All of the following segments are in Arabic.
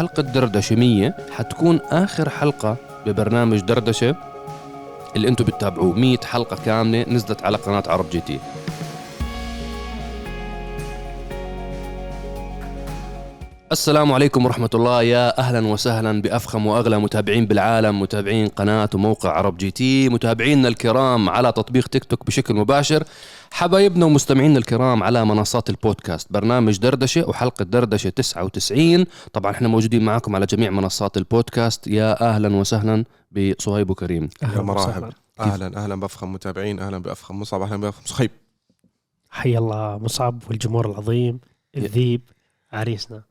حلقة دردشة 100 حتكون آخر حلقة ببرنامج دردشة اللي أنتم بتتابعوه. 100 حلقة كاملة نزلت على قناة عرب جي تي. السلام عليكم ورحمة الله. يا أهلا وسهلا بأفخم وأغلى متابعين بالعالم متابعين قناة وموقع عرب جي تي متابعينا الكرام على تطبيق تيك توك بشكل مباشر حبايبنا ومستمعينا الكرام على منصات البودكاست. برنامج دردشة وحلقة دردشة 99 طبعا إحنا موجودين معكم على جميع منصات البودكاست. يا أهلا وسهلا بصهيب وكريم يا مرحبا أهلا أهلا بأفخم متابعين أهلا بأفخم مصعب أهلا بأفخم صهيب. حي الله مصعب والجمهور العظيم الذيب عريسنا.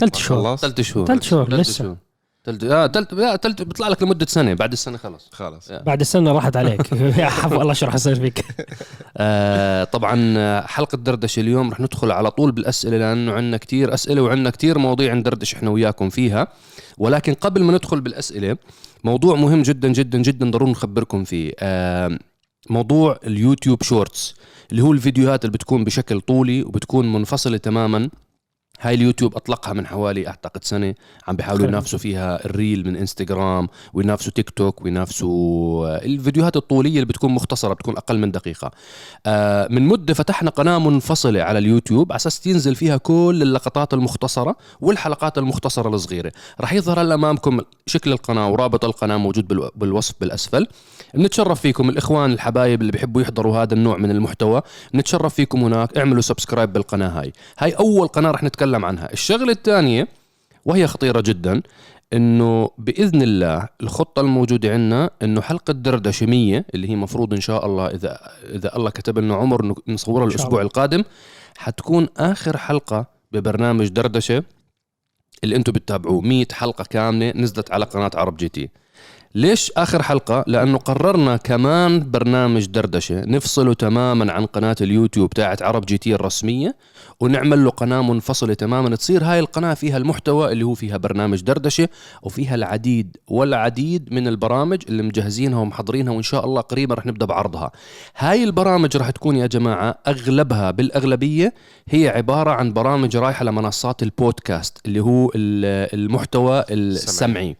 ثلاث شهور. خلص ثلاث شهور. ثلاث شهور لسه. ثلاث لا ثلاث لا ثلاث بيطلع لك لمدة سنة. بعد السنة خلص خلاص. بعد السنة راحت عليك. يا حفو الله شو راح يصير فيك؟ آه طبعا آه، حلقة دردشة اليوم رح ندخل على طول بالأسئلة لأنه عندنا كتير أسئلة وعندنا كتير مواضيع ندردش إحنا وياكم فيها. ولكن قبل ما ندخل بالأسئلة موضوع مهم جدا جدا جدا ضروري نخبركم فيه. آه موضوع اليوتيوب Shorts اللي هو الفيديوهات اللي بتكون بشكل طولي وبتكون منفصلة تماما. هاي اليوتيوب أطلقها من حوالي أعتقد سنة. عم بيحاولوا. ينافسوا فيها ال reel من إنستغرام وينافسوا تيك توك وينافسوا آه، الفيديوهات الطوليه اللي بتكون مختصرة بتكون أقل من دقيقة. آه، من مدة فتحنا قناة منفصلة على اليوتيوب على أساس تنزل فيها كل اللقطات المختصرة والحلقات المختصرة الصغيرة. راح يظهر هلا أمامكم شكل القناة ورابط القناة موجود بالو- بالوصف بالأسفل. بنتشرف فيكم الإخوان الحبايب اللي بيحبوا يحضروا هذا النوع من المحتوى. نتشرف فيكم هناك. اعملوا subscribe بالقناة هاي. هاي أول قناة رح نتكلم عنها. الشغلة الثانية وهي خطيرة جدا إنه بإذن الله الخطة الموجودة عندنا إنه حلقة دردشة 100 اللي هي مفروض إن شاء الله إذا إذا الله كتب لنا عمر نصورها الأسبوع. القادم حتكون آخر حلقة ببرنامج دردشة اللي أنتم بتتابعوه. 100 حلقة كاملة نزلت على قناة عرب جي تي. ليش آخر حلقة؟ لأنه قررنا كمان برنامج دردشة. نفصله تماما عن قناة اليوتيوب تاعت عرب جي تي الرسمية ونعمل له قناة منفصلة تماما. تصير هاي القناة فيها المحتوى اللي هو فيها برنامج دردشة وفيها العديد والعديد من البرامج اللي مجهزينها ومحضرينها وإن شاء الله قريبا رح نبدأ بعرضها. هاي البرامج رح تكون يا جماعة أغلبها بالأغلبية هي عبارة عن برامج رايحة لمنصات البودكاست اللي هو ال- المحتوى السمعي.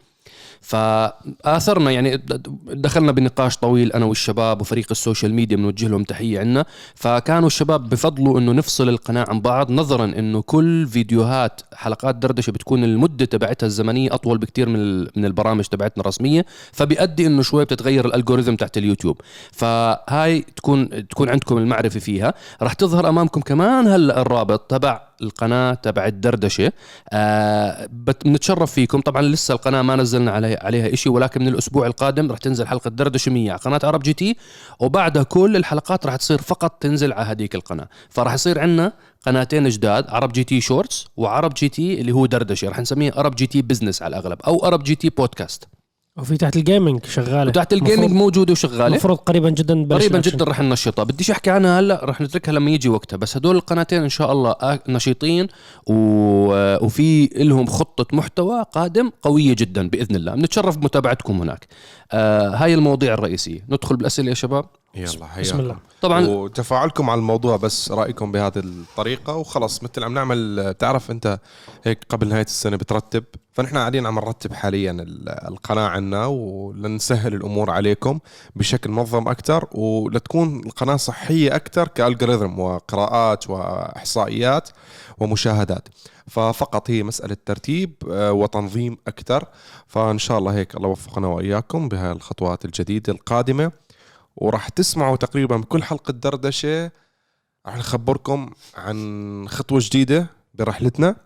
فآثرنا يعني دخلنا بنقاش طويل أنا والشباب وفريق ال social media بنوجه لهم تحية عنا فكانوا الشباب بفضلوا إنه نفصل القناة عن بعض نظرا إنه كل فيديوهات حلقات دردشة بتكون المدة تبعتها الزمنية أطول بكتير من من البرامج تبعتنا الرسمية فبيؤدي إنه شوي بتتغير ال algorithm تاعت اليوتيوب. فهاي تكون تكون عندكم المعرفة فيها. راح تظهر أمامكم كمان هلأ الرابط تبع القناة تبع الدردشة. آه بنتشرف فيكم. طبعا لسه القناة ما نزلنا عليها عليها شيء ولكن من الأسبوع القادم رح تنزل حلقة دردشة 100 على قناة عرب جي تي وبعدها كل الحلقات رح تصير فقط تنزل على هذيك القناة. فراح يصير عندنا قناتين جداد عرب جي تي Shorts وعرب جي تي اللي هو دردشة. رح نسميه عرب جي تي business على الأغلب أو عرب جي تي بودكاست وفي تحت الجيمنج شغالة. وتحت الجيمنج موجودة وشغالة. المفروض قريبا جدا قريبا. جدا رح ننشطها. بديش أحكي عنها هلأ رح نتركها لما يجي وقتها. بس هدول القناتين إن شاء الله نشيطين و... وفي لهم خطة محتوى قادم قوية جدا بإذن الله. بنتشرف بمتابعتكم هناك. آه هاي المواضيع الرئيسية. ندخل بالأسئلة يا شباب. يلا حياكم. بسم الله. طبعا وتفاعلكم على الموضوع بس رأيكم بهذه الطريقة. وخلص مثل عم نعمل تعرف أنت هيك قبل نهاية السنة بترتب؟ فنحن قاعدين عم نرتب حاليا ال- القناة عنا ولنسهل الأمور عليكم بشكل منظم أكثر ولتكون القناة صحية أكثر كالجوريثم وقراءات وإحصائيات ومشاهدات. ففقط هي مسألة ترتيب آه، وتنظيم أكثر فإن شاء الله هيك الله يوفقنا وإياكم بهاي الخطوات الجديدة القادمة. وراح تسمعوا تقريبا بكل حلقة دردشة. راح نخبركم عن خطوة جديدة برحلتنا.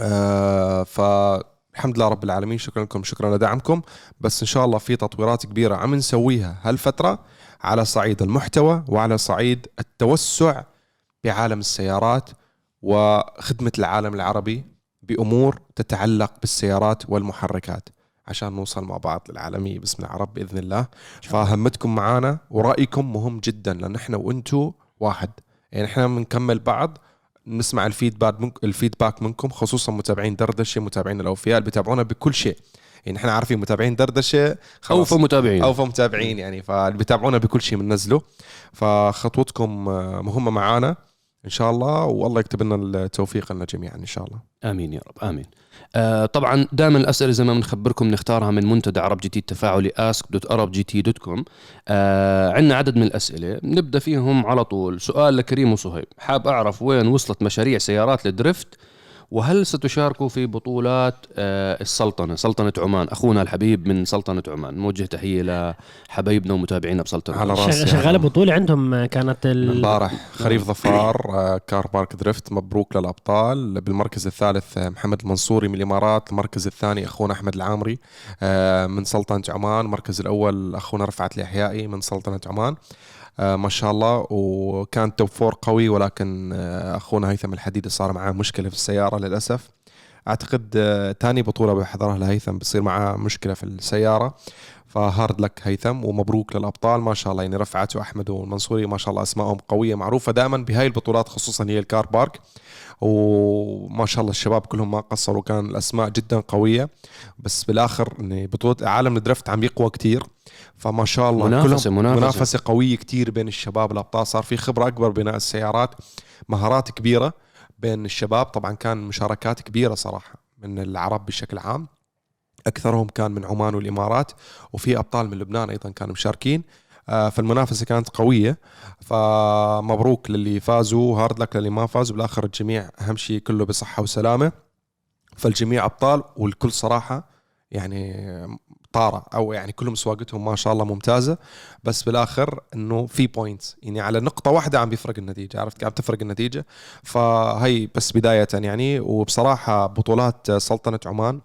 آه فالحمد لله رب العالمين. شكرا لكم شكرا لدعمكم. بس إن شاء الله في تطويرات كبيرة عم نسويها هالفترة على صعيد المحتوى وعلى صعيد التوسع بعالم السيارات وخدمة العالم العربي بأمور تتعلق بالسيارات والمحركات. عشان نوصل مع بعض للعالمية. باسم العرب بإذن الله. فهمتكم معانا؟ ورأيكم مهم جدا لأن إحنا وأنتو واحد. يعني إحنا بنكمل بعض نسمع ال feedback منك ال feedback منكم خصوصا متابعين دردشة متابعين الأوفياء اللي بيتابعونا بكل شيء. يعني إحنا عارفين متابعين دردشة خلاص. اوفى متابعين. اوفى متابعين يعني فاللي بيتابعونا بكل شيء بننزله فخطوتكم آه، مهمة معانا إن شاء الله والله يكتب لنا التوفيق لنا جميعا إن شاء الله. آمين يا رب آمين. آه طبعا دائما الأسئلة زي ما بنخبركم نختارها من منتدى عرب جي تي التفاعلي ask.arabgt.com آه عندنا عدد من الأسئلة نبدأ فيهم على طول. سؤال لكريم وصهيب. حاب أعرف وين وصلت مشاريع سيارات ال drift وهل ستشاركوا في بطولات آه السلطنة سلطنة عمان؟ أخونا الحبيب من سلطنة عمان نوجه تحية لحبايبنا ومتابعينا بسلطنة على. راسي شغ- شغالة بطولة عندهم كانت ال... امبارح خريف ظفار آه، car park drift مبروك للأبطال. بالمركز الثالث آه، محمد المنصوري من الإمارات. المركز الثاني أخونا أحمد العامري آه، من سلطنة عمان. المركز الأول أخونا رفعت الاحيائي من سلطنة عمان. آه، ما شاء الله. وكان top four قوي ولكن آه، أخونا هيثم الحديدي صار معاه مشكلة في السيارة للأسف. أعتقد آه، تاني بطولة بحضرها لهيثم بصير معاه مشكلة في السيارة. ف hard luck هيثم ومبروك للأبطال. ما شاء الله يعني رفعت واحمد والمنصوري ما شاء الله أسمائهم قوية معروفة دائما بهاي البطولات خصوصا هي ال car park. وما شاء الله الشباب كلهم ما قصروا كان الأسماء جدا قوية. بس بالآخر ان بطوله عالم الدرفت عم يقوى كتير. فما شاء الله منافسة- كلهم منافسة. منافسة قوية كتير بين الشباب الأبطال. صار في خبرة أكبر بناء السيارات مهارات كبيرة بين الشباب. طبعا كان مشاركات كبيرة صراحة من العرب بشكل عام. أكثرهم كان من عمان والإمارات وفي أبطال من لبنان أيضا كانوا مشاركين. فالمنافسة كانت قوية. فمبروك للي فازوا هارد لك للي ما فازوا بالاخر الجميع أهم شيء كله بصحة وسلامة. فالجميع أبطال والكل صراحة يعني طارة أو يعني كلهم سواقتهم ما شاء الله ممتازة. بس بالآخر إنه في بوينتس يعني على نقطة واحدة عم بيفرق النتيجة. عرفت عم تفرق النتيجة. فهي بس بداية يعني. وبصراحة بطولات سلطنة عمان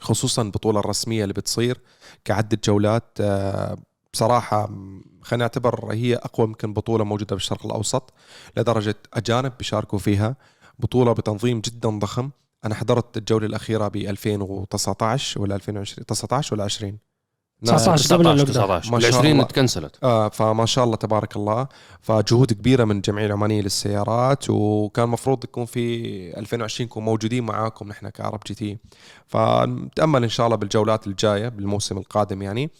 خصوصا البطولة الرسمية اللي بتصير كعدة جولات آه، بصراحة خلينا نعتبر هي أقوى يمكن بطولة موجودة بالشرق الأوسط لدرجة أجانب بيشاركوا فيها. بطولة بتنظيم جدا ضخم. أنا حضرت الجولة الأخيرة ب 2019 ولا 2020 19 ولا 20 لا، 19 قبل 19 ال lockdown. 19 ما شاء ال 20 الله. تكنسلت آه فما شاء الله تبارك الله. فجهود كبيرة من الجمعيه العمانيه للسيارات وكان المفروض يكون في 2020 نكون موجودين معاكم نحن كعرب جي تي. فنتأمل إن شاء الله بالجولات الجاية بالموسم القادم يعني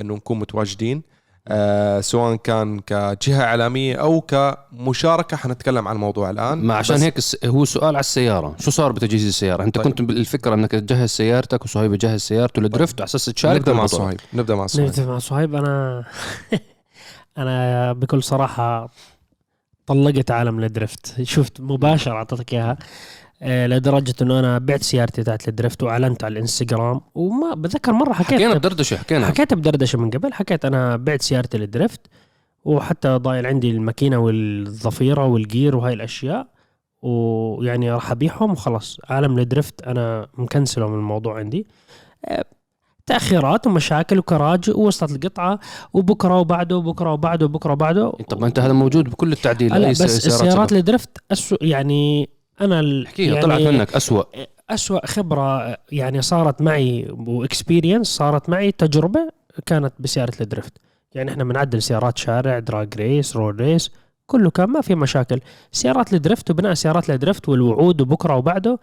إنه نكون متواجدين. آه سواء كان كجهة إعلامية أو كمشاركة حنتكلم عن الموضوع الآن. ما عشان هيك هو سؤال على السيارة. شو صار بتجهيز السيارة؟ أنت طيب. كنت بالفكرة إنك تجهز سيارتك وصهيب يجهز سيارته لل drift على أساس تشارك نبدأ مع. صهيب. نبدأ مع صهيب. نبدأ مع صهيب. أنا أنا بكل صراحة طلقت عالم ال drift. شفت مباشرة أعطيتك إياها. لدرجة إنه أنا بعت سيارتي تاعت ال drift وأعلنت على الإنستغرام وما بتذكر مرة حكيت حكينا بدردشة حكينا. حكيت بدردشة من قبل حكيت أنا بعت سيارتي لل drift وحتى ضايل عندي الماكينة والظفيرة والجير وهاي الأشياء ويعني راح أبيعهم وخلص عالم ال drift أنا مكنسله من الموضوع عندي. أه، تأخيرات ومشاكل وكراج ووصلت القطعة وبكرة وبعده وبكرة وبعده وبكرة وبعده. طب ما أنت هذا موجود بكل التعديل لا بس سيارات السيارات. ال drift يعني أنا احكيها يعني طلعت منك أسوأ. أسوأ خبرة يعني صارت معي و experience صارت معي تجربة كانت بسيارة ال drift. يعني إحنا بنعدل سيارات شارع drag race roll race كله كان ما في مشاكل. سيارات ال drift وبناء سيارات ال drift والوعود وبكرة وبعده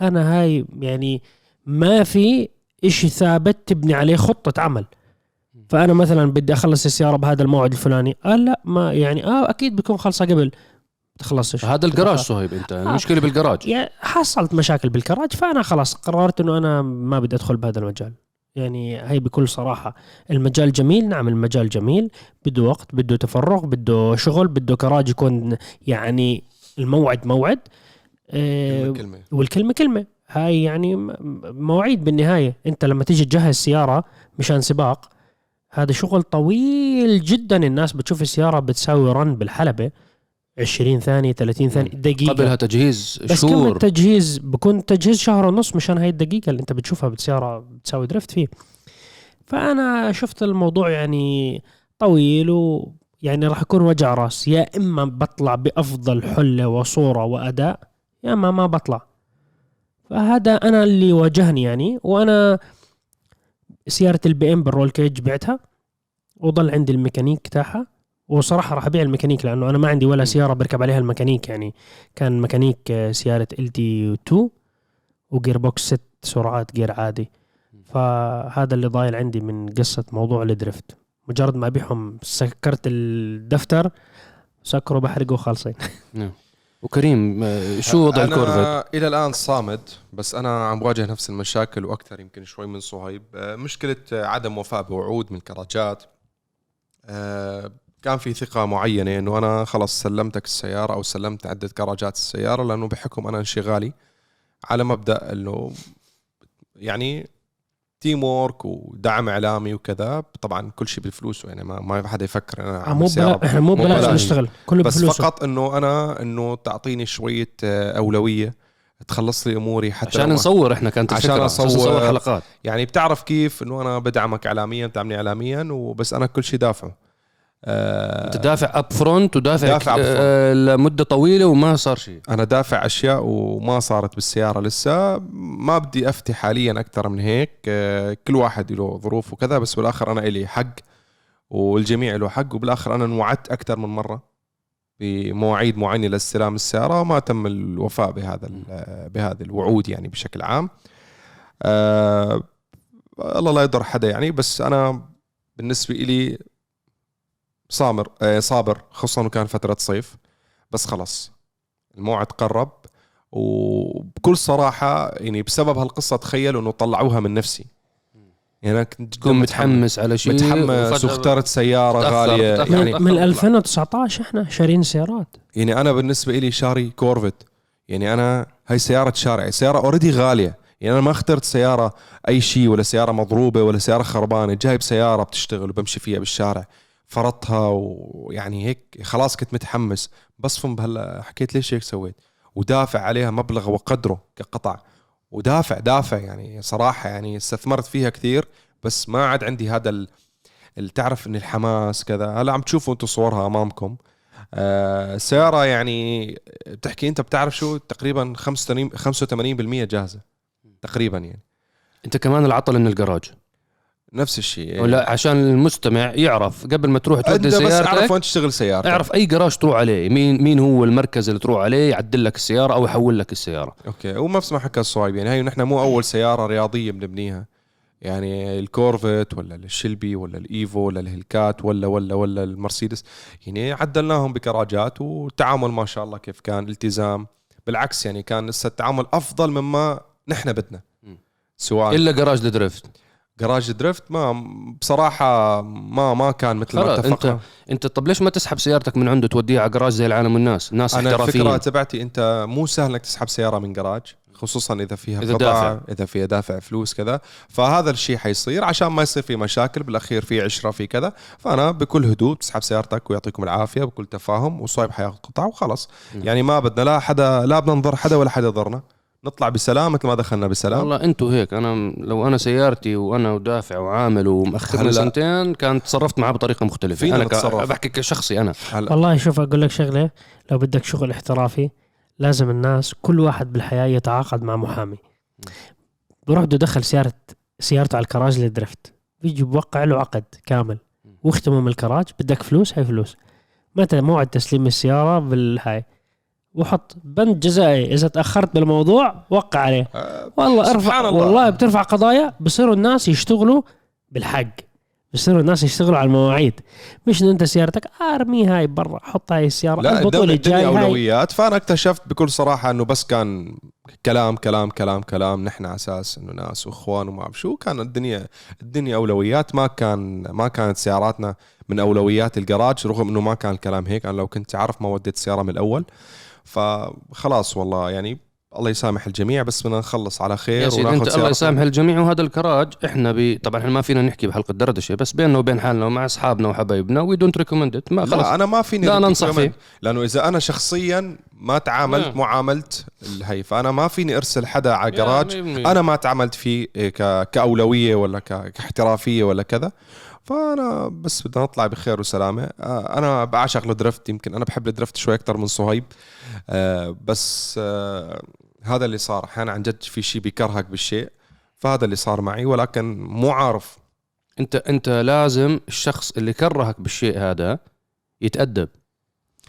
أنا هاي يعني ما في إشي ثابت تبني عليه خطة عمل. فأنا مثلا بدي أخلص السيارة بهذا الموعد الفلاني. قال لا ما يعني آه أكيد بيكون خلصة قبل. تخلصش هذا الجراج صهيب أنت المشكلة بالجراج. يعني حصلت مشاكل بالكراج فأنا خلاص قررت إنه أنا ما بدي أدخل بهذا المجال. يعني هي بكل صراحة المجال جميل نعم المجال جميل بده وقت بده تفرغ بده شغل بده كراج يكون يعني الموعد موعد آه، كلمة والكلمة كلمة. هاي يعني م- مواعيد بالنهاية. أنت لما تيجي تجهز سيارة مشان سباق هذا شغل طويل جدا. الناس بتشوف السيارة بتساوي رن بالحلبة. 20 ثانية 30 ثانية دقيقة. قبلها تجهيز بس كلمة شهور. تجهيز بكون تجهيز شهر ونص مشان هاي الدقيقة اللي انت بتشوفها بالسيارة بتساوي drift فيه. فأنا شفت الموضوع يعني طويل ويعني راح يكون وجع راس. يا إما بطلع بأفضل حلة وصورة وأداء يا إما ما بطلع. فهذا أنا اللي واجهني يعني. وأنا سيارة البي إم بال roll cage بعتها وضل عندي الميكانيك تاعها. وصراحة راح أبيع الميكانيك لأنه أنا ما عندي ولا سيارة بركب عليها الميكانيك يعني. كان ميكانيك آه، سيارة ال تي 2 و gearbox ست سرعات جير عادي. فهذا اللي ضايل عندي من قصة موضوع ال drift. مجرد ما أبيعهم سكرت الدفتر سكروا بحرقوا خالصين. وكريم آه، شو وضع الكورفت إلى الآن صامد بس أنا عم بواجه نفس المشاكل وأكثر يمكن شوي من صهيب آه، مشكلة عدم وفاء بوعود من كراجات. كان في ثقة معينة إنه أنا خلص سلمتك السيارة أو سلمت عدة كراجات السيارة لأنه بحكم أنا انشغالي على مبدأ إنه يعني teamwork ودعم إعلامي وكذا طبعا كل شيء بفلوس يعني ما ما حدا يفكر أنا عم مو بلا إحنا مو مو بلاش بلاش. نشتغل كله بس بفلوسه فقط إنه أنا إنه تعطيني شوية آه، أولوية تخلص لي أموري حتى عشان نصور إحنا كانت عشان الفكرة أصور. نصور حلقات يعني بتعرف كيف إنه أنا بدعمك اعلاميا بتدعمني اعلاميا وبس أنا كل شيء دافعه دافع up front ودافع دافع front. آه، لمدة طويلة وما صار شيء. أنا دافع أشياء وما صارت بالسيارة لسه. ما بدي أفتي حاليا أكثر من هيك. آه، كل واحد له ظروف وكذا بس بالآخر أنا إلي حق والجميع له حق وبالآخر أنا انوعدت أكثر من مرة بمواعيد معينة لاستلام السيارة وما تم الوفاء بهذا ال- بهذه الوعود يعني بشكل عام. آه الله لا يضر حدا يعني بس أنا بالنسبة لي صامر آه صابر خصوصا إنه كان فترة صيف. بس خلص الموعد قرب. وبكل صراحة يعني بسبب هالقصة تخيلوا إنه طلعوها من نفسي. يعني أنا كنت جداً تكون متحمس على شيء. متحمس واخترت سيارة تأخر- غالية. تأخر. يعني من, من 2019 إحنا شارين سيارات. يعني أنا بالنسبة لي شاري كورفت. يعني أنا هاي سيارة شارع سيارة already غالية. يعني أنا ما اخترت سيارة أي شيء ولا سيارة مضروبة ولا سيارة خربانة. جايب سيارة بتشتغل وبمشي فيها بالشارع. فرطها ويعني هيك خلاص كنت متحمس بصفن بهلا حكيت ليش هيك سويت؟ ودافع عليها مبلغ وقدره كقطع. ودافع دافع يعني صراحة يعني استثمرت فيها كثير بس ما عاد عندي هذا ال... ال- تعرف إن الحماس كذا. هلا عم تشوفوا أنتم صورها أمامكم. آه سيارة يعني بتحكي أنت بتعرف شو؟ تقريبا 85 85% جاهزة. تقريبا يعني. أنت كمان العطل من الجراج. نفس الشيء يعني. ولا عشان المستمع يعرف قبل ما تروح تودي بس اعرف سيارتك وين تشتغل سيارتك. اعرف أي جراج تروح عليه مين مين هو المركز اللي تروح عليه يعدل لك السيارة أو يحول لك السيارة. أوكي ونفس ما حكى صهيب يعني هي نحن مو أول سيارة رياضية بنبنيها. يعني الكورفت ولا الشلبي ولا الإيفو ولا الهلكات ولا ولا ولا المرسيدس يعني عدلناهم بكراجات والتعامل ما شاء الله كيف كان التزام. بالعكس يعني كان لسه التعامل أفضل مما نحن بدنا. سواء إلا جراج ال drift. جراج drift ما بصراحة ما ما كان مثل ما اتفقنا. انت انت طب ليش ما تسحب سيارتك من عنده توديها على جراج زي العالم والناس؟ ناس أنا الفكرة تبعتي أنت مو سهل إنك تسحب سيارة من جراج خصوصا إذا فيها إذا قطع دافع. إذا فيها دافع فلوس كذا. فهذا الشيء حيصير عشان ما يصير في مشاكل بالأخير في عشرة في كذا. فأنا بكل هدوء بتسحب سيارتك ويعطيكم العافية بكل تفاهم وصهيب حياخذ قطع وخلص م. يعني ما بدنا لا حدا لا بدنا نضر حدا ولا حدا يضرنا. نطلع بسلام مثل ما دخلنا بسلام. والله أنتوا هيك أنا لو أنا سيارتي وأنا ودافع وعامل ومأخرني هلا. سنتين كانت تصرفت معاه بطريقة مختلفة. فينا أنا. نتصرف. بحكي كشخصي أنا. هلا. والله شوف أقول لك شغلة لو بدك شغل احترافي لازم الناس كل واحد بالحياة يتعاقد مع محامي. بروح بده يدخل سيارة سيارته على الكراج للدرفت. بيجي بوقع له عقد كامل. واختموا من الكراج بدك فلوس هاي فلوس. متى موعد تسليم السيارة بالهاي؟ وحط بند جزائي. إذا تأخرت بالموضوع وقع عليه. آه، والله ارفع الله. والله بترفع قضايا بصيروا الناس يشتغلوا بالحق. بصيروا الناس يشتغلوا على المواعيد. مش انه أنت سيارتك أرمي هاي برا حط هاي السيارة لا البطوله الدنيا, أولويات. فأنا اكتشفت بكل صراحة إنه بس كان كلام كلام كلام كلام. نحن على أساس إنه ناس وإخوان وما شو. كان الدنيا الدنيا أولويات. ما كان ما كانت سياراتنا من أولويات الجراج رغم إنه ما كان الكلام هيك. أنا لو كنت عارف ما وديت السياره من الأول. فخلاص والله يعني الله يسامح الجميع بس بدنا نخلص على يا خير سيدي وناخذ أنت الله يسامح الجميع وهذا الكراج إحنا ب... طبعا إحنا ما فينا نحكي بحلقة دردشة بس بيننا وبين حالنا ومع أصحابنا وحبايبنا we don't recommend it ما لا خلص أنا ما فيني لا ننصح. فيه. لأنه إذا أنا شخصيا ما تعاملت نعم. معاملة الهي فأنا ما فيني أرسل حدا على يعني أنا ما تعاملت فيه ك... كأولوية ولا ك... كاحترافية ولا كذا فأنا بس بدنا نطلع بخير وسلامة آه، أنا بعشق الدرفت يمكن أنا بحب الدرفت شوي أكثر من صهيب بس آه، هذا اللي صار. أحيانا عن جد في شيء بيكرهك بالشيء فهذا اللي صار معي. ولكن مو عارف. أنت أنت لازم الشخص اللي كرهك بالشيء هذا يتأدب.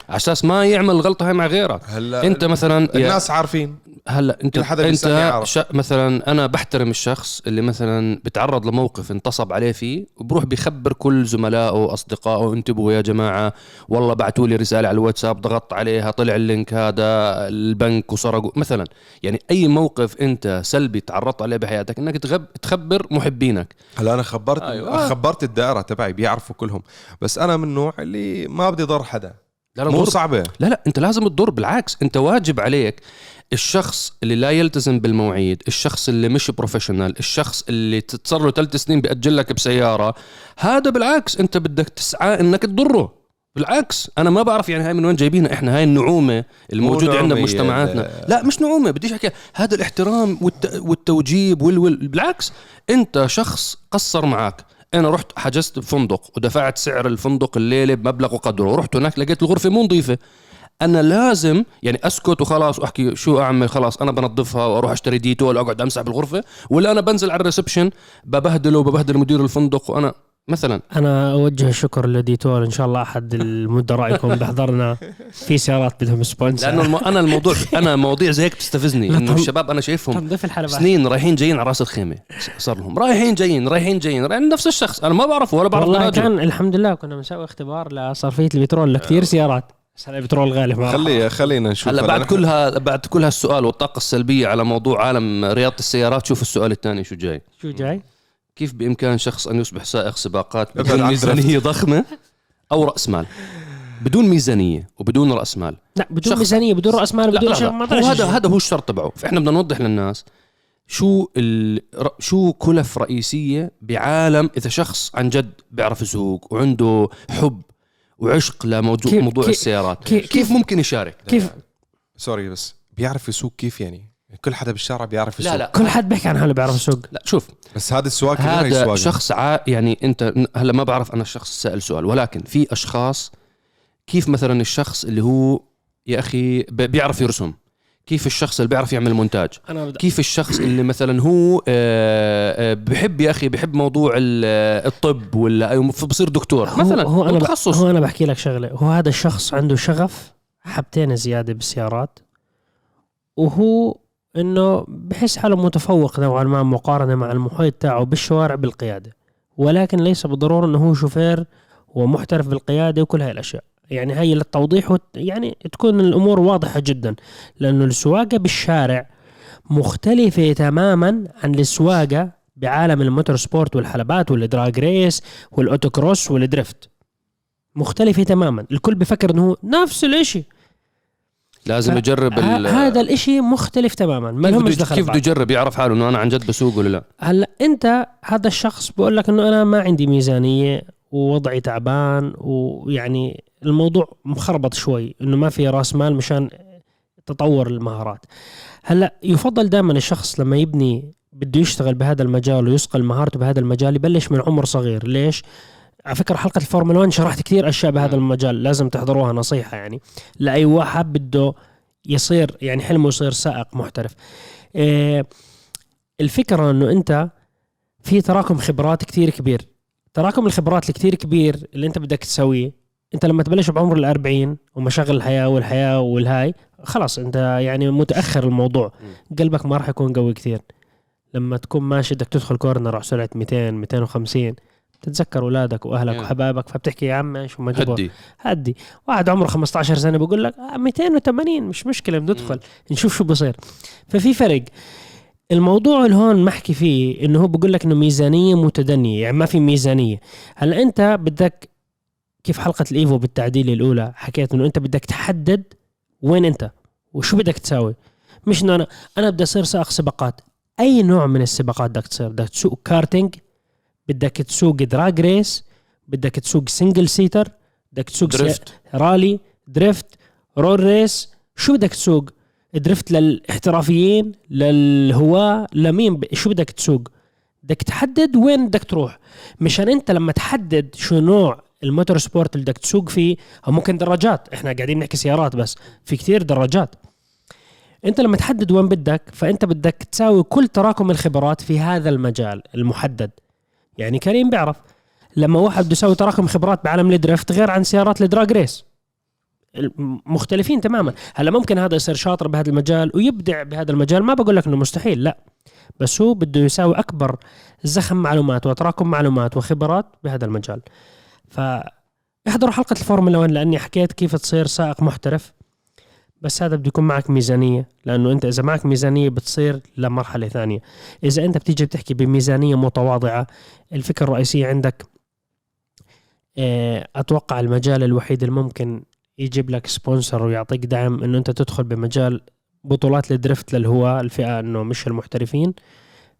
على أساس ما يعمل الغلطه هاي مع غيرك. هلا أنت مثلا الناس عارفين. هلا انت انت يعرف. ش... مثلا أنا بحترم الشخص اللي مثلا بتعرض لموقف انتصب عليه فيه وبروح بيخبر كل زملائه وأصدقائه انتبهوا يا جماعة والله بعتوا لي رسالة على الواتساب ضغطت عليها طلع ال link هذا البنك وسرقوا مثلا يعني أي موقف أنت سلبي تعرضت عليه بحياتك إنك تغب... تخبر محبينك هلا أنا خبرت أيوة. أيوة. خبرت الدائرة تبعي بيعرفوا كلهم بس أنا من النوع اللي ما بدي ضر حدا لا لا مو صعبة لا لا أنت لازم تضر بالعكس أنت واجب عليك الشخص اللي لا يلتزم بالمواعيد الشخص اللي مش professional الشخص اللي صار له ثلاث سنين بأجل لك بسيارة هذا بالعكس أنت بدك تسعى إنك تضره. بالعكس أنا ما بعرف يعني هاي من وين جايبينها إحنا هاي النعومة الموجودة عندنا بمجتمعاتنا. لا مش نعومة بديش احكي هذا الاحترام والت... والتوجيب وال... وال... بالعكس أنت شخص قصر معك أنا رحت حجزت بفندق ودفعت سعر الفندق الليلة بمبلغ وقدره. ورحت هناك لقيت الغرفة مو نظيفة. أنا لازم يعني أسكت وخلاص وأحكي شو أعمل خلاص أنا بنظفها وأروح أشتري ديتول واقعد أمسح بالغرفة ولا أنا بنزل على ال reception ببهدله وببهدل مدير الفندق وأنا مثلا. أنا أوجه الشكر لديتول إن شاء الله أحد المدراء يكون بحضرنا في سيارات بدهم sponsor لأنه الم... أنا الموضوع أنا مواضيع زي هيك بتستفزني إنه الشباب أنا شايفهم سنين رايحين جايين على راس الخيمة صار لهم. رايحين جايين رايحين جايين رايحين نفس الشخص أنا ما بعرفه ولا بعرف والله. كان الحمد لله كنا بنسوي اختبار لصرفية البترول لكثير سيارات. بس هلا البترول غالي ما خلي خلينا نشوف. هلا بعد كل ها بعد كل هالسؤال والطاقة السلبية على موضوع عالم رياضة السيارات شوف السؤال الثاني شو جاي. شو جاي؟ كيف بإمكان شخص أن يصبح سائق سباقات بدون ميزانية ضخمة أو رأس مال؟ بدون ميزانية وبدون رأس مال. لا بدون شخص- ميزانية بدون رأس مال بدون شيء هذا. هذا هو الشرط تبعه. فإحنا بدنا نوضح للناس شو ال... شو كلف رئيسية بعالم إذا شخص عن جد بيعرف يسوق وعنده حب وعشق لموضوع كيف- موضوع كيف- السيارات. كيف- كيف, كيف ممكن يشارك؟ كيف سوري بس بيعرف يسوق كيف يعني؟ كل حدا بالشارع بيعرف يسوق. لا. لا كل حد بيحكي عن حاله بيعرف يسوق. لا شوف. بس هذا السواق هذا. شخص ع... يعني انت هلا ما بعرف أنا الشخص سأل سؤال ولكن في أشخاص كيف مثلا الشخص اللي هو يا أخي بيعرف يرسم؟ كيف الشخص اللي بيعرف يعمل مونتاج؟ أنا بدأ. كيف الشخص اللي مثلا هو آه، آه، بحب يا أخي بحب موضوع آه، الطب ولا بصير دكتور هو مثلا هو أنا تخصص هو أنا بحكي لك شغلة. هو هذا الشخص عنده شغف حبتين زيادة بالسيارات وهو إنه بحس حاله متفوق نوعا ما مقارنة مع المحيط تاعه بالشوارع بالقيادة. ولكن ليس بالضرورة إنه هو شوفير ومحترف بالقيادة وكل هاي الأشياء. يعني هي للتوضيح وت- يعني تكون الأمور واضحة جدا. لأنه السواقة بالشارع مختلفة تماما عن السواقة بعالم الموتور سبورت والحلبات والدراج ريس والأوتوكروس والدريفت. مختلفة تماما. الكل بفكر إنه هو نفس الإشي. لازم ف- يجرب ال- هذا الإشي مختلف تماما. ما بده دخل كيف. بده يجرب؟ يعرف حاله إنه أنا عن جد بسوق ولا لا؟ هلأ أنت هذا الشخص بقول لك إنه أنا ما عندي ميزانية. ووضعي تعبان ويعني الموضوع مخربط شوي إنه ما في رأس مال مشان تطور المهارات. هلأ يفضل دائما الشخص لما يبني بده يشتغل بهذا المجال ويصقل مهارته بهذا المجال يبلش من عمر صغير. ليش؟ على فكرة حلقة الفورمولا 1 شرحت كثير أشياء بهذا المجال لازم تحضروها نصيحة يعني. لأي واحد بده يصير يعني حلمه يصير سائق محترف. إيه الفكرة إنه أنت في تراكم خبرات كتير كبير. تراكم الخبرات الكتير كبير اللي انت بدك تسويه. انت لما تبلش بعمر الأربعين ومشاغل الحياة والحياة والهاي خلاص انت يعني متأخر الموضوع. قلبك ما راح يكون قوي كتير لما تكون ماشي بدك تدخل كورنر على سرعة 200 250 تتذكر اولادك وأهلك Yeah. وحبايبك فبتحكي يا عم إيش ما هدي. هدي. واحد عمره 15 سنة بقول لك آه 280 مش مشكلة بندخل نشوف شو بصير. ففي فرق. الموضوع اللي هون محكي فيه إنه هو بقول لك إنه ميزانية متدنية يعني ما في ميزانية. هلأ أنت بدك كيف حلقة الإيفو بالتعديل الأولى حكيت إنه أنت بدك تحدد وين أنت وشو بدك تساوي؟ مش إنه أنا أنا بدي أصير سائق سباقات. أي نوع من السباقات بدك تصير؟ بدك تسوق كارتينج بدك تسوق drag race بدك تسوق single seater بدك تسوق drift. رالي drift roll race شو بدك تسوق؟ drift للاحترافيين للهواة لمين. شو بدك تسوق؟ بدك تحدد وين بدك تروح. مشان انت لما تحدد شو نوع ال motorsport اللي بدك تسوق فيه أو ممكن دراجات. إحنا قاعدين نحكي سيارات بس في كتير دراجات. انت لما تحدد وين بدك فانت بدك تساوي كل تراكم الخبرات في هذا المجال المحدد. يعني كريم بيعرف لما واحد بده يسوي تراكم خبرات بعالم ال drift غير عن سيارات ال drag race. مختلفين تماما. هلا ممكن هذا يصير شاطر بهذا المجال ويبدع بهذا المجال ما بقول لك إنه مستحيل لا. بس هو بده يساوي أكبر زخم معلومات وتراكم معلومات وخبرات بهذا المجال. فاحضروا حلقة الفورمولا 1 لأني حكيت كيف تصير سائق محترف. بس هذا بده يكون معك ميزانية لأنه أنت إذا معك ميزانية بتصير لمرحلة ثانية. إذا أنت بتيجي بتحكي بميزانية متواضعة الفكرة الرئيسية عندك آه، أتوقع المجال الوحيد الممكن يجيب لك sponsor ويعطيك دعم إنه أنت تدخل بمجال بطولات ال drift للهواة الفئة إنه مش المحترفين.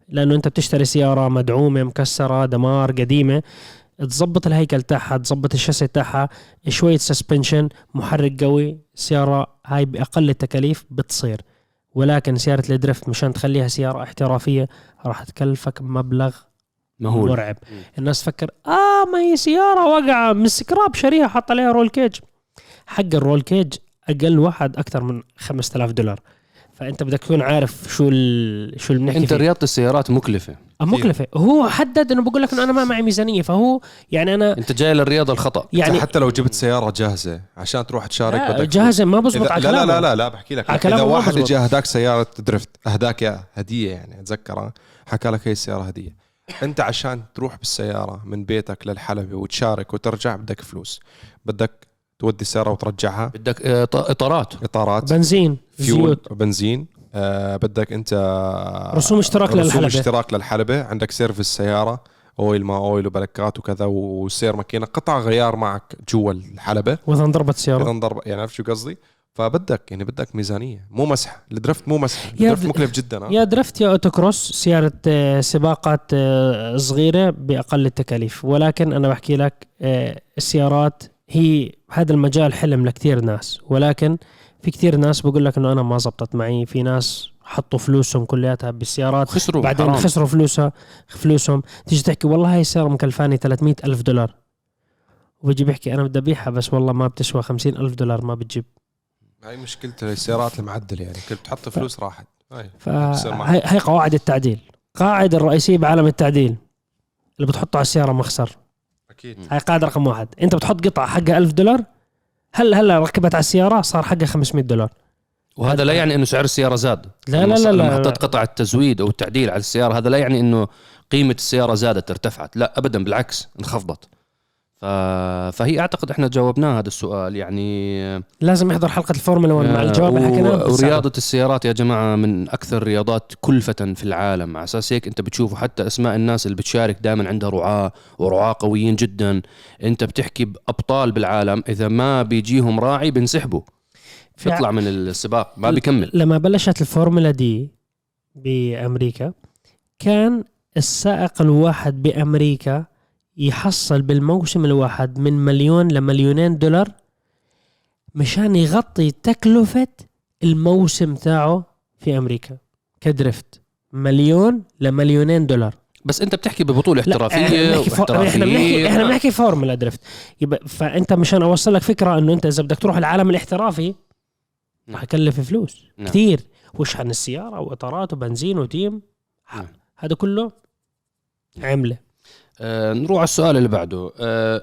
لأنه أنت بتشتري سيارة مدعومة مكسرة دمار قديمة. تظبط الهيكل تاعها تظبط الشاسي تاعها شوية suspension محرك قوي سيارة هاي بأقل التكاليف بتصير. ولكن سيارة ال drift مشان تخليها سيارة احترافية راح تكلفك مبلغ مهول. مرعب. الناس تفكر آه ما هي سيارة واقعة من سكراب شاريها حط عليها roll cage حق ال roll cage أقل واحد أكثر من 5000 دولار. فأنت بدك تكون عارف شو ال... شو اللي بنحكي أنت رياضة السيارات مكلفة. آه، مكلفة. هو حدد إنه بقول لك إنه أنا ما معي ميزانية فهو يعني أنا أنت جاي للرياضة الخطأ. يعني حتى لو جبت سيارة جاهزة عشان تروح تشارك لا، بدك جاهزة ما بزبط إذا على لا لا. لا لا لا بحكي لك. على إذا واحد. اجى اهداك سيارة درفت اهداك يا هدية يعني اتذكرها حكى لك هي السيارة هدية. أنت عشان تروح بالسيارة من بيتك للحلبة وتشارك وترجع بدك فلوس. بدك تودي السيارة وترجعها. بدك آه، إطارات. إطارات. بنزين فيول زيوت. بنزين آه بدك أنت رسوم اشتراك رسوم للحلبة. اشتراك للحلبة. عندك service سيارة oil ما oil وبلكات وكذا وسير ماكينة قطع غيار معك جوا الحلبة. وإذا انضربت سيارة. إذا انضرب يعني عرفت شو قصدي؟ فبدك يعني بدك ميزانية. مو مزح. ال drift مو مزح. ال drift مكلف جدا؟ يا drift يا autocross سيارة آه، سباقات آه، صغيرة بأقل التكاليف. ولكن أنا بحكي لك آه، السيارات هي هذا المجال حلم لكثير ناس ولكن في كثير ناس بقول لك إنه أنا ما زبطت معي في ناس حطوا فلوسهم كلياتها بالسيارات خسروا بعدين حرام. خسروا فلوسها فلوسهم. تيجي تحكي والله هاي السيارة مكلفاني 300 ألف دولار. وبيجي بيحكي أنا بدي أبيعها بس والله ما بتسوى 50 ألف دولار ما بتجيب. هاي مشكلة السيارات المعدلة يعني كل بتحط فلوس راحت. هاي بتصير معك. فهي هي قواعد التعديل. قاعدة الرئيسية بعالم التعديل. اللي بتحطه على السيارة مخسر. أكيد. هاي قاعدة رقم واحد. أنت بتحط قطعة حقها ألف دولار؟ هلا هلا ركبت على السيارة صار حقها 500 دولار؟ وهذا لا يعني إنه سعر السيارة زاد. لا لا لا لما. حطيت قطع التزويد أو التعديل على السيارة هذا لا يعني إنه قيمة السيارة زادت ارتفعت. لا ابدا بالعكس انخفضت. ف... فهي أعتقد إحنا جاوبناه هذا السؤال يعني لازم يحضر حلقة الفورمولا 1 مع آه، الجواب اللي حكيناه و- بتساعده. ورياضة السيارات يا جماعة من أكثر الرياضات كلفة في العالم على أساس هيك أنت بتشوفوا حتى أسماء الناس اللي بتشارك دائما عندها رعاة ورعاة قويين جدا. أنت بتحكي بأبطال بالعالم إذا ما بيجيهم راعي ع- بيطلع من السباق ما بيكمل. لما بلشت الفورمولا دي بأمريكا كان السائق الواحد بأمريكا يحصل بالموسم الواحد من مليون لمليونين دولار مشان يغطي تكلفة الموسم تاعه في أمريكا كدريفت. مليون لمليونين دولار. بس أنت بتحكي ببطولة لا، احترافية إحنا بنحكي فور... إحنا بنحكي إحنا بنحكي Formula Drift. يبقى فأنت مشان أوصل لك فكرة إنه أنت إذا بدك تروح العالم الاحترافي رح يكلف فلوس. نعم. كثير وشحن السيارة واطارات وبنزين و team؟ نعم. هذا كله عملة. آه نروح على السؤال اللي بعده آه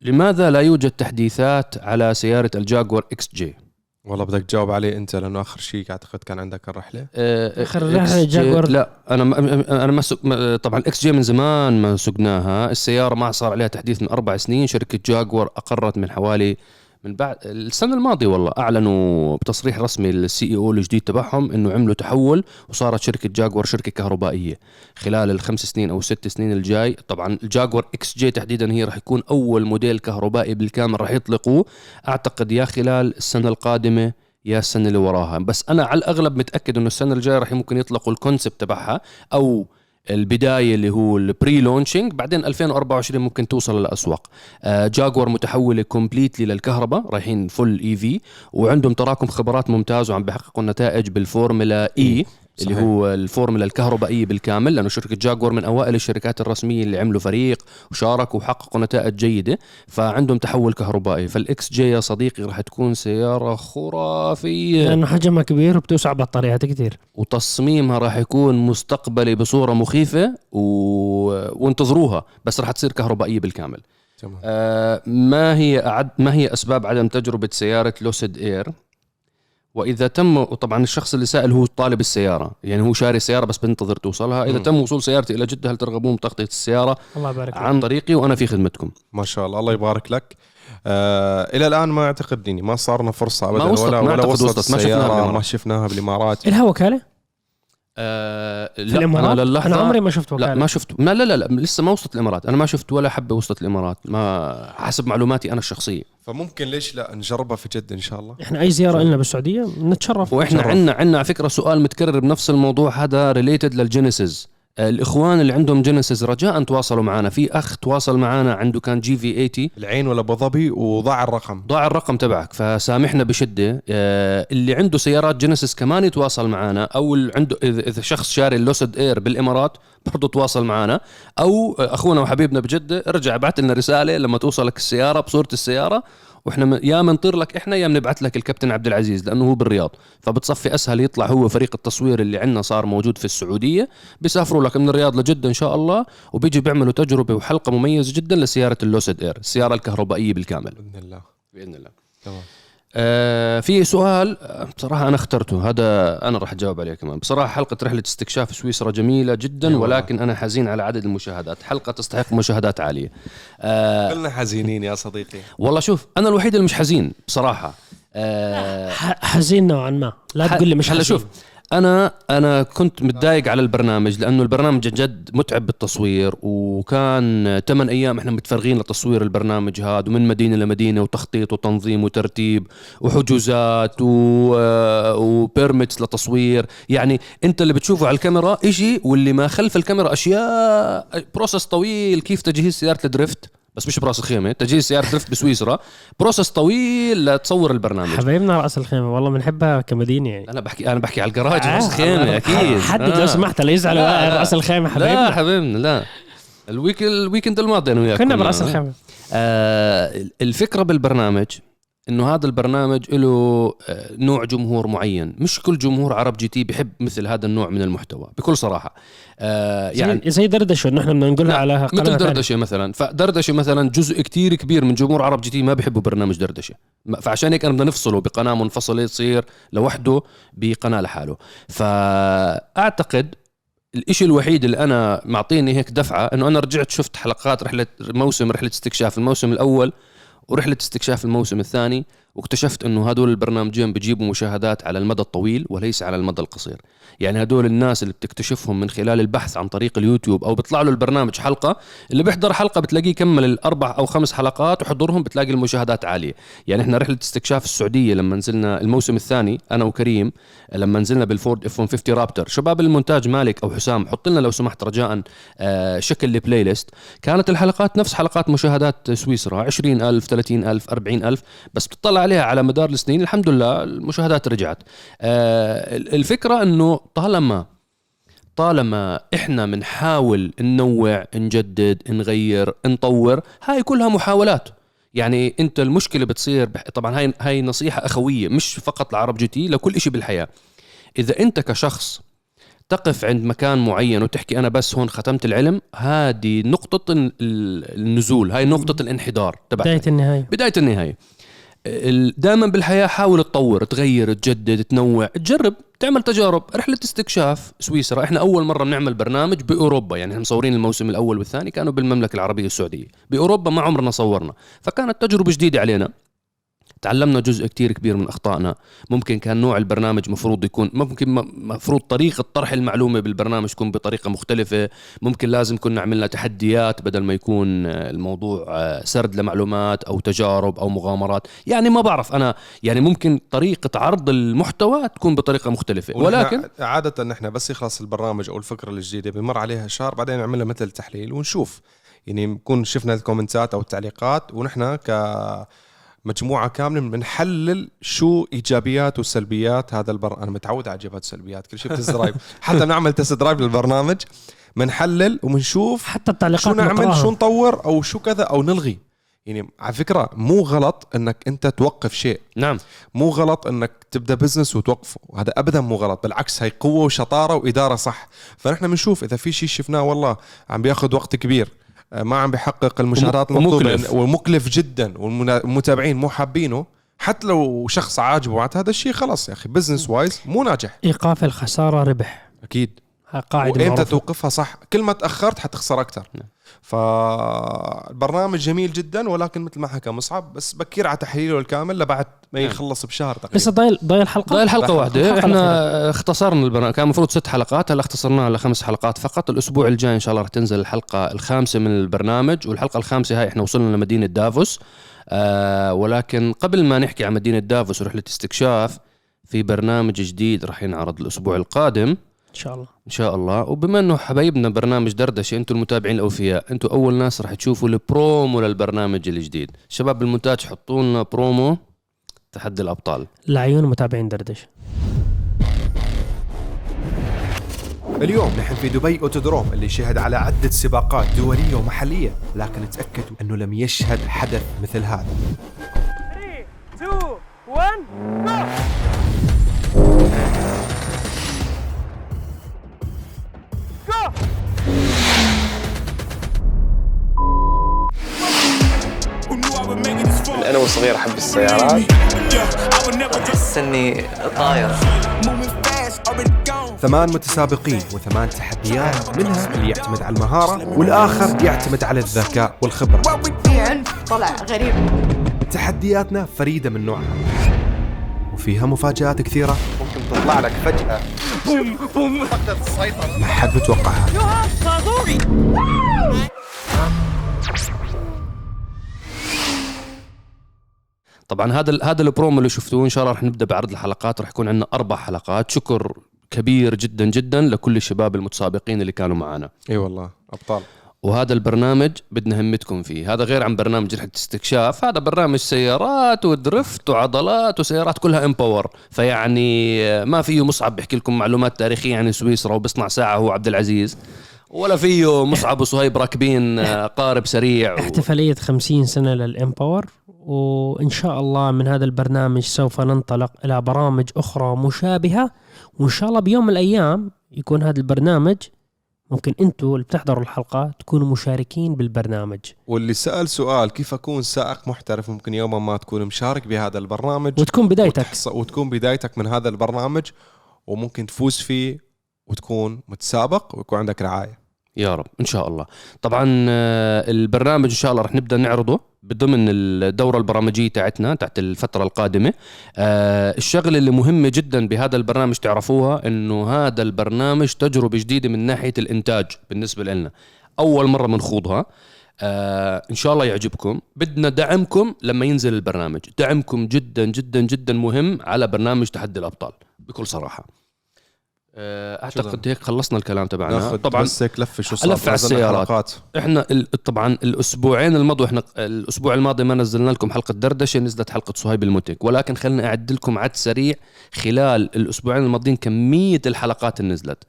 لماذا لا يوجد تحديثات على سيارة ال Jaguar XJ؟ والله بدك تجاوب عليه أنت لأنه آخر شيء أعتقد كان عندك الرحلة آه، رحلة جي- جاكور. لا أنا ما أنا ما طبعا ال XJ من زمان ما سقناها السيارة ما صار عليها تحديث من أربع سنين شركة جاكور أقرت من حوالي من بعد السنة الماضية والله أعلنوا بتصريح رسمي ال CEO الجديد تبعهم إنه عملوا تحول وصارت شركة جاكور شركة كهربائية. خلال الخمس سنين أو ست سنين الجاي طبعا ال Jaguar XJ تحديدا هي راح يكون أول موديل كهربائي بالكامل راح يطلقوه أعتقد يا خلال السنة القادمة يا السنة اللي وراها. بس أنا على الأغلب متأكد إنه السنة الجاية راح ممكن يطلقوا ال concept تبعها أو البداية اللي هو ال pre-launching بعدين 2024 ممكن توصل للأسواق. آه، جاكور متحولة completely للكهرباء رايحين full EV وعندهم تراكم خبرات ممتاز وعم بيحققوا نتائج بال Formula E اللي صحيح. هو الفورمولا الكهربائية بالكامل لأنه شركة جاكور من أوائل الشركات الرسمية اللي عملوا فريق وشاركوا وحققوا نتائج جيدة فعندهم تحول كهربائي. فال XG يا صديقي راح تكون سيارة خرافية. لأنه حجمها كبير وبتوسع بطاريات كثير وتصميمها راح يكون مستقبلي بصورة مخيفة و... وانتظروها بس راح تصير كهربائية بالكامل. تمام. آه، ما هي أعد ما هي أسباب عدم تجربة سيارة لوسيد إير؟ وإذا تم وطبعا الشخص اللي سائل هو طالب السيارة يعني هو شاري سيارة بس بنتظر توصلها. إذا مم. تم وصول سيارتي إلى جدة هل ترغبون بتغطية السيارة؟ الله يبارك. عن طريقي وأنا في خدمتكم. ما شاء الله الله يبارك لك. آه إلى الآن ما أعتقد يعني ما صارنا فرصة ابدا ما وصلت- ولا ما ولا وصلت وصلت، ما شفناها. ما شفناها بالإمارات. الها وكاله آه في لا الإمارات؟ أنا أنا عمري ما شفت وكاله لا ما شفت ما لا لا لا لسه ما وصلت الإمارات. أنا ما شفت ولا حبة وصلت الإمارات. ما حسب معلوماتي أنا الشخصية. فممكن ليش لا نجربها في جدة إن شاء الله؟ إحنا أي زيارة لنا بالسعودية نتشرف. وإحنا. عندنا عندنا على فكرة سؤال متكرر بنفس الموضوع هذا related للجينيسيس الإخوان اللي عندهم جينيسيس رجاء تواصلوا معنا. في أخ تواصل معنا عنده كان GV80 العين ولا أبو ظبي وضاع الرقم. ضاع الرقم تبعك. فسامحنا بشدة. آه، اللي عنده سيارات جينيسيس كمان يتواصل معنا. أو اللي عنده اذا شخص شاري اللوسد اير بالإمارات برضه تواصل معنا. أو آه، أخونا وحبيبنا بجدة ارجع ابعث لنا رسالة لما توصلك السيارة بصورة السيارة. وإحنا م- يا منطر لك إحنا يا بنبعث لك الكابتن عبد العزيز لأنه هو بالرياض. فبتصفي أسهل يطلع هو فريق التصوير اللي عندنا صار موجود في السعودية. بيسافروا لك من الرياض لجدة إن شاء الله وبيجي بيعملوا تجربة وحلقة مميزة جدا لسيارة اللوسد إير السيارة الكهربائية بالكامل. بإذن الله. بإذن الله. تمام. آه في سؤال بصراحة أنا اخترته هذا أنا راح أجاوب عليه كمان. بصراحة حلقة رحلة استكشاف سويسرا جميلة جدا أيوة. ولكن أنا حزين على عدد المشاهدات. حلقة تستحق مشاهدات عالية. آه كلنا حزينين يا صديقي. والله شوف أنا الوحيد اللي مش حزين بصراحة. آه ح- حزين نوعا ما. لا تقول لي مش هلا حزين. شوف أنا أنا كنت متضايق على البرنامج لأنه البرنامج جد متعب بالتصوير وكان 8 أيام إحنا متفرغين لتصوير البرنامج هذا ومن مدينة لمدينة وتخطيط وتنظيم وترتيب وحجوزات و... و permits لتصوير. يعني أنت اللي بتشوفه على الكاميرا إشي واللي ما خلف الكاميرا أشياء process طويل كيف تجهيز سيارة ال drift؟ بس مش براس الخيمة. تجهيز سيارة drift بسويسرا. process طويل لتصور البرنامج. حبايبنا راس الخيمة. والله بنحبها كمدينة يعني. أنا بحكي أنا بحكي على الجراج آه، راس خيمه أكيد. حدد آه. لو سمحت لا يزعل لا، لا. راس الخيمة لا حبايبنا لا. ال week ال weekend الماضي أنا وياك كنا. براس الخيمة. آه الفكرة بالبرنامج إنه هذا البرنامج له آه، نوع جمهور معين. مش كل جمهور عرب جي تي بيحب مثل هذا النوع من المحتوى بكل صراحة. آه يعني يعني زي دردشة انه إحنا بدنا نقولها على قناة مثل ثانية. دردشه مثلا. فدردشة مثلا جزء كتير كبير من جمهور عرب جي تي ما بيحبوا برنامج دردشة. فعشان هيك أنا بدنا نفصله بقناة منفصلة يصير لوحده بقناة لحاله. فأعتقد الإشي الوحيد اللي أنا معطيني هيك دفعة إنه أنا رجعت شفت حلقات رحلة موسم رحلة استكشاف الموسم الأول. ورحلة استكشاف الموسم الثاني. واكتشفت إنه هدول البرنامجين بيجيبوا مشاهدات على المدى الطويل وليس على المدى القصير. يعني هدول الناس اللي بتكتشفهم من خلال البحث عن طريق اليوتيوب أو بيطلع له البرنامج حلقة اللي بيحضر حلقة بتلاقيه كمل الأربع أو خمس حلقات وحضورهم بتلاقي المشاهدات عالية. يعني إحنا رحلة استكشاف السعودية لما نزلنا الموسم الثاني أنا وكريم لما نزلنا بالفورد F-150 رابتر شباب المونتاج مالك أو حسام حط لنا لو سمحت رجاء آه، شكل ال playlist كانت الحلقات نفس حلقات مشاهدات سويسرا 20000 30000 40000 بس بتطلع عليها على مدار السنين الحمد لله المشاهدات رجعت. آه، الفكرة إنه طالما طالما إحنا بنحاول ننوع نجدد نغير نطور هاي كلها محاولات. يعني أنت المشكلة بتصير بح... طبعا هاي هاي نصيحة أخوية مش فقط لعرب جي تي لكل شيء بالحياة. إذا أنت كشخص تقف عند مكان معين وتحكي أنا بس هون ختمت العلم هذه نقطة ال- النزول هاي نقطة الانحدار تبعك بداية النهاية. بداية النهاية. دائما بالحياة حاول تطور تغير تجدد تنوع تجرب تعمل تجارب. رحلة استكشاف سويسرا إحنا أول مرة بنعمل برنامج بأوروبا يعني إحنا مصورين الموسم الأول والثاني كانوا بالمملكة العربية السعودية. بأوروبا ما عمرنا صورنا فكانت تجربة جديدة علينا. تعلمنا جزء كتير كبير من أخطائنا. ممكن كان نوع البرنامج مفروض يكون ممكن مفروض طريقة طرح المعلومة بالبرنامج تكون بطريقة مختلفة. ممكن لازم كنا عملنا تحديات بدل ما يكون آه، الموضوع آه، سرد لمعلومات أو تجارب أو مغامرات. يعني ما بعرف أنا يعني ممكن طريقة عرض المحتوى تكون بطريقة مختلفة. ولكن عادة نحن بس يخلص البرنامج أو الفكرة الجديدة بمر عليها شهر بعدين نعمل مثل تحليل ونشوف. يعني نكون شفنا الكومنتات أو التعليقات ونحن كمجموعة كاملة بنحلل شو إيجابيات وسلبيات هذا البر أنا متعود على إيجابيات وسلبيات كل شيء ب test حتى بنعمل test drive للبرنامج بنحلل وبنشوف حتى التعليقات شو نعمل. شو نطور أو شو كذا أو نلغي. يعني على فكرة مو غلط إنك أنت توقف شيء. نعم. مو غلط إنك تبدأ business وتوقفه. وهذا ابدا مو غلط بالعكس هي قوة وشطارة وإدارة صح. فنحن بنشوف إذا في شيء شفناه والله عم بياخذ وقت كبير. ما عم بيحقق المشاهدات المطلوبة. ومكلف. جدا والمتابعين مو حابينه. حتى لو شخص عاجبه هذا الشيء خلص يا أخي business wise مو ناجح. إيقاف الخسارة ربح. أكيد. قاعدة وإمتى. توقفها؟ صح. كل ما تأخرت حتخسر أكثر. نعم. فالبرنامج جميل جدا ولكن مثل ما حكى مصعب بس بكير على تحليله الكامل لبعد ما نعم. يخلص بشهر لسه تقريبا ضايل ضايل حلقة؟ ضايل حلقة واحدة. إحنا. اختصرنا البرنامج كان المفروض ست حلقات هلا اختصرناها لخمس حلقات فقط. الأسبوع الجاي إن شاء الله رح تنزل الحلقة الخامسة من البرنامج والحلقة الخامسة هاي إحنا وصلنا لمدينة دافوس. آه ولكن قبل ما نحكي عن مدينة دافوس ورحلة استكشاف في برنامج جديد رح ينعرض الأسبوع القادم. إن شاء الله. إن شاء الله. وبما إنه حبايبنا برنامج دردشة أنتم المتابعين الأوفياء أنتم أول ناس راح تشوفوا البرومو للبرنامج الجديد. شباب بالمونتاج حطوا لنا برومو. تحدي الأبطال. لعيون متابعين دردشة. اليوم نحن في دبي أوتودروم اللي شهد على عدة سباقات دولية ومحلية لكن تأكدوا أنه لم يشهد حدث مثل هذا. 3 2 1 أنا وصغير أحب السيارات. احس اني طاير. ثمان متسابقين وثمان تحديات منها اللي يعتمد على المهارة والآخر يعتمد على الذكاء والخبرة. في عنف طلع غريب. تحدياتنا فريدة من نوعها. وفيها مفاجآت كثيرة. ممكن تطلع لك فجأة. ما حد متوقعها. طبعا هذا هذا البرومو اللي شفتوه إن شاء الله رح نبدأ بعرض الحلقات رح يكون عندنا أربع حلقات. شكر كبير جدا جدا لكل الشباب المتسابقين اللي كانوا معنا. إي والله أبطال. وهذا البرنامج بدنا همتكم فيه. هذا غير عن برنامج رحلة استكشاف. هذا برنامج سيارات و drift وعضلات وسيارات كلها إم باور فيعني ما فيه مصعب بيحكي لكم معلومات تاريخية عن سويسرا وبيصنع ساعة هو عبد العزيز. ولا فيه مصعب وصهيب راكبين قارب سريع و... احتفالية 50 سنة للإم باور وإن شاء الله من هذا البرنامج سوف ننطلق إلى برامج أخرى مشابهة وإن شاء الله بيوم من الأيام يكون هذا البرنامج ممكن أنتم اللي بتحضروا الحلقة تكونوا مشاركين بالبرنامج. واللي سأل سؤال كيف أكون سائق محترف؟ ممكن يوما ما تكون مشارك بهذا البرنامج. وتكون بدايتك. وتحص- وتكون بدايتك من هذا البرنامج وممكن تفوز فيه وتكون متسابق ويكون عندك رعاية. يا رب إن شاء الله. طبعا آه، البرنامج إن شاء الله رح نبدأ نعرضه ضمن الدورة البرامجية تاعتنا تحت الفترة القادمة. آه، الشغله اللي مهمه جدا بهذا البرنامج تعرفوها إنه هذا البرنامج تجربة جديدة من ناحية الإنتاج بالنسبة لنا. أول مرة بنخوضها آه إن شاء الله يعجبكم. بدنا دعمكم لما ينزل البرنامج. دعمكم جدا جدا جدا مهم على برنامج تحدي الأبطال بكل صراحة. أعتقد هيك خلصنا الكلام تبعنا. طبعا بس هيك لفة شو صار لفة على السيارات. إحنا طبعا الأسبوعين الماضوا إحنا الأسبوع الماضي ما نزلنا لكم حلقة دردشة نزلت حلقة صهيب المتك ولكن خلينا أعد لكم عد سريع خلال الأسبوعين الماضيين كمية الحلقات اللي نزلت.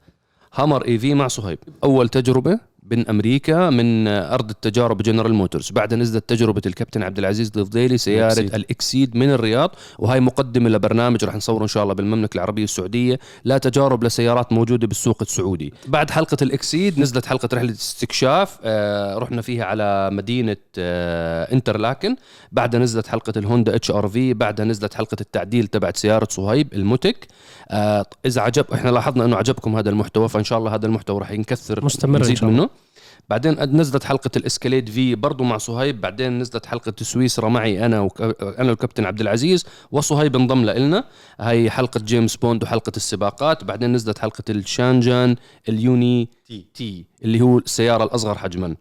هامر EV مع صهيب. أول تجربة؟ من أمريكا من أرض التجارب جنرال موتورز. بعدها نزلت تجربة الكابتن عبد العزيز الفضيلي سيارة الإكسيد. الإكسيد من الرياض وهي مقدمة لبرنامج راح نصوره إن شاء الله بالمملكة العربية السعودية. لا تجارب لسيارات موجودة بالسوق السعودي. بعد حلقة الإكسيد نزلت حلقة رحلة استكشاف آه رحنا فيها على مدينة آه إنترلاكن. بعدها نزلت حلقة الهوندا HR-V. بعدها نزلت حلقة التعديل تبعت سيارة صهيب المتك آه إذا عجب إحنا لاحظنا إنه عجبكم هذا المحتوى فإن شاء الله هذا المحتوى راح ينكثر مستمر إن شاء الله. منه. بعدين نزلت حلقة ال Escalade V برضو مع صهيب بعدين نزلت حلقة سويسرا معي أنا وك... أنا والكابتن عبد العزيز وصهيب انضم لنا هاي حلقة جيمس بوند وحلقة السباقات بعدين نزلت حلقة ال Changan ال UNI-T, T اللي هو السيارة الأصغر حجما.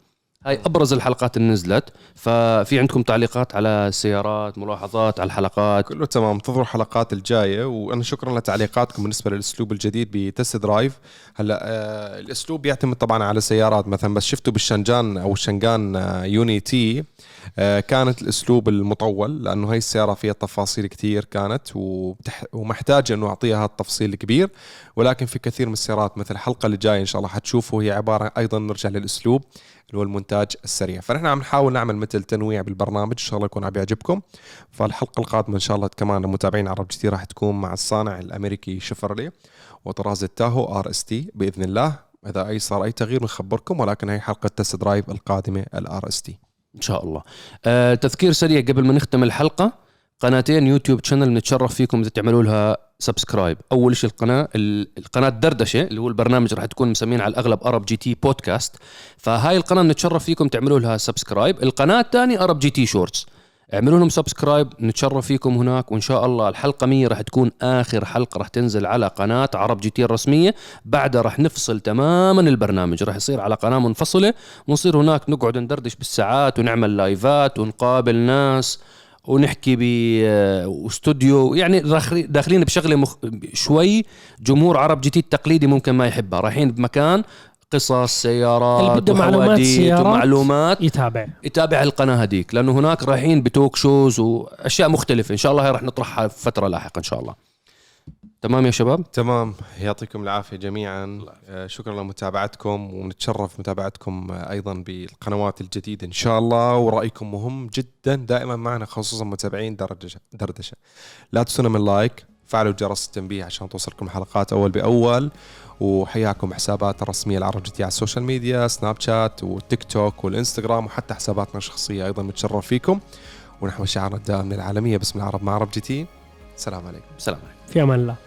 هاي أبرز الحلقات اللي نزلت. ففي عندكم تعليقات على السيارات ملاحظات على الحلقات؟ كله تمام. انتظروا الحلقات الجاية وأنا شكرا لتعليقاتكم بالنسبة للأسلوب الجديد ب test drive. هلأ آه الأسلوب يعتمد طبعا على سيارات. مثلا بس شفتوا بالشنجان أو الشنغان آه يوني تي آه كانت الأسلوب المطول لأنه هي السيارة فيها تفاصيل كثير كانت وبتح... ومحتاجه إنه أعطيها التفصيل الكبير. ولكن في كثير من السيارات مثل الحلقة اللي جاية إن شاء الله حتشوفوا هي عبارة أيضا نرجع للأسلوب. اللي هو المونتاج السريع. فنحن عم نحاول نعمل مثل تنويع بالبرنامج إن شاء الله يكون عم يعجبكم. فالحلقة القادمة إن شاء الله كمان المتابعين عرب جديد راح تكون مع الصانع الأمريكي شيفرلي وطراز ال Tahoe RST بإذن الله. إذا اي صار أي تغيير نخبركم ولكن هي حلقة test drive القادمة ال RST. إن شاء الله. آه تذكير سريع قبل ما نختم الحلقة قناتين YouTube channel بنتشرف فيكم إذا تعملوا لها subscribe أول شيء القناة ال- القناة دردشه اللي هو البرنامج راح تكون مسمين على الأغلب Arab GT podcast فهاي القناة بنتشرف فيكم تعملوا لها subscribe القناة الثانية Arab GT Shorts اعملوا لهم subscribe نتشرف فيكم هناك. وإن شاء الله الحلقة 100 راح تكون آخر حلقة راح تنزل على قناة عرب GT الرسمية. بعدها راح نفصل تماما البرنامج. راح يصير على قناة منفصلة. ونصير هناك نقعد ندردش بالساعات ونعمل لايفات ونقابل ناس. ونحكي باستوديو يعني داخلين- بشغلة مخ... شوي جمهور عرب GT التقليدي ممكن ما يحبها. رايحين بمكان قصص سيارات اللي بده معلومات سيارات ومعلومات يتابع. يتابع القناة هذيك. لأنه هناك رايحين ب talk shows وأشياء مختلفة. إن شاء الله هي راح نطرحها في فترة لاحقة إن شاء الله. تمام يا شباب؟ تمام. يعطيكم العافية جميعا. آه، شكرا لمتابعتكم ونتشرف متابعتكم آه، أيضا بالقنوات الجديدة إن شاء الله ورأيكم مهم جدا دائما معنا خصوصا متابعين دردشه دردشه لا تنسونا من like فعلوا جرس التنبيه عشان توصلكم الحلقات أول بأول وحياكم حسابات الرسمية العرب GT على ال social media Snapchat والتيك توك والإنستغرام وحتى حساباتنا الشخصية أيضا نتشرف فيكم. ونحو شعارنا الدائم من العالميه باسم العرب مع عرب جي تي. السلام عليكم. سلام عليكم. في أمان الله.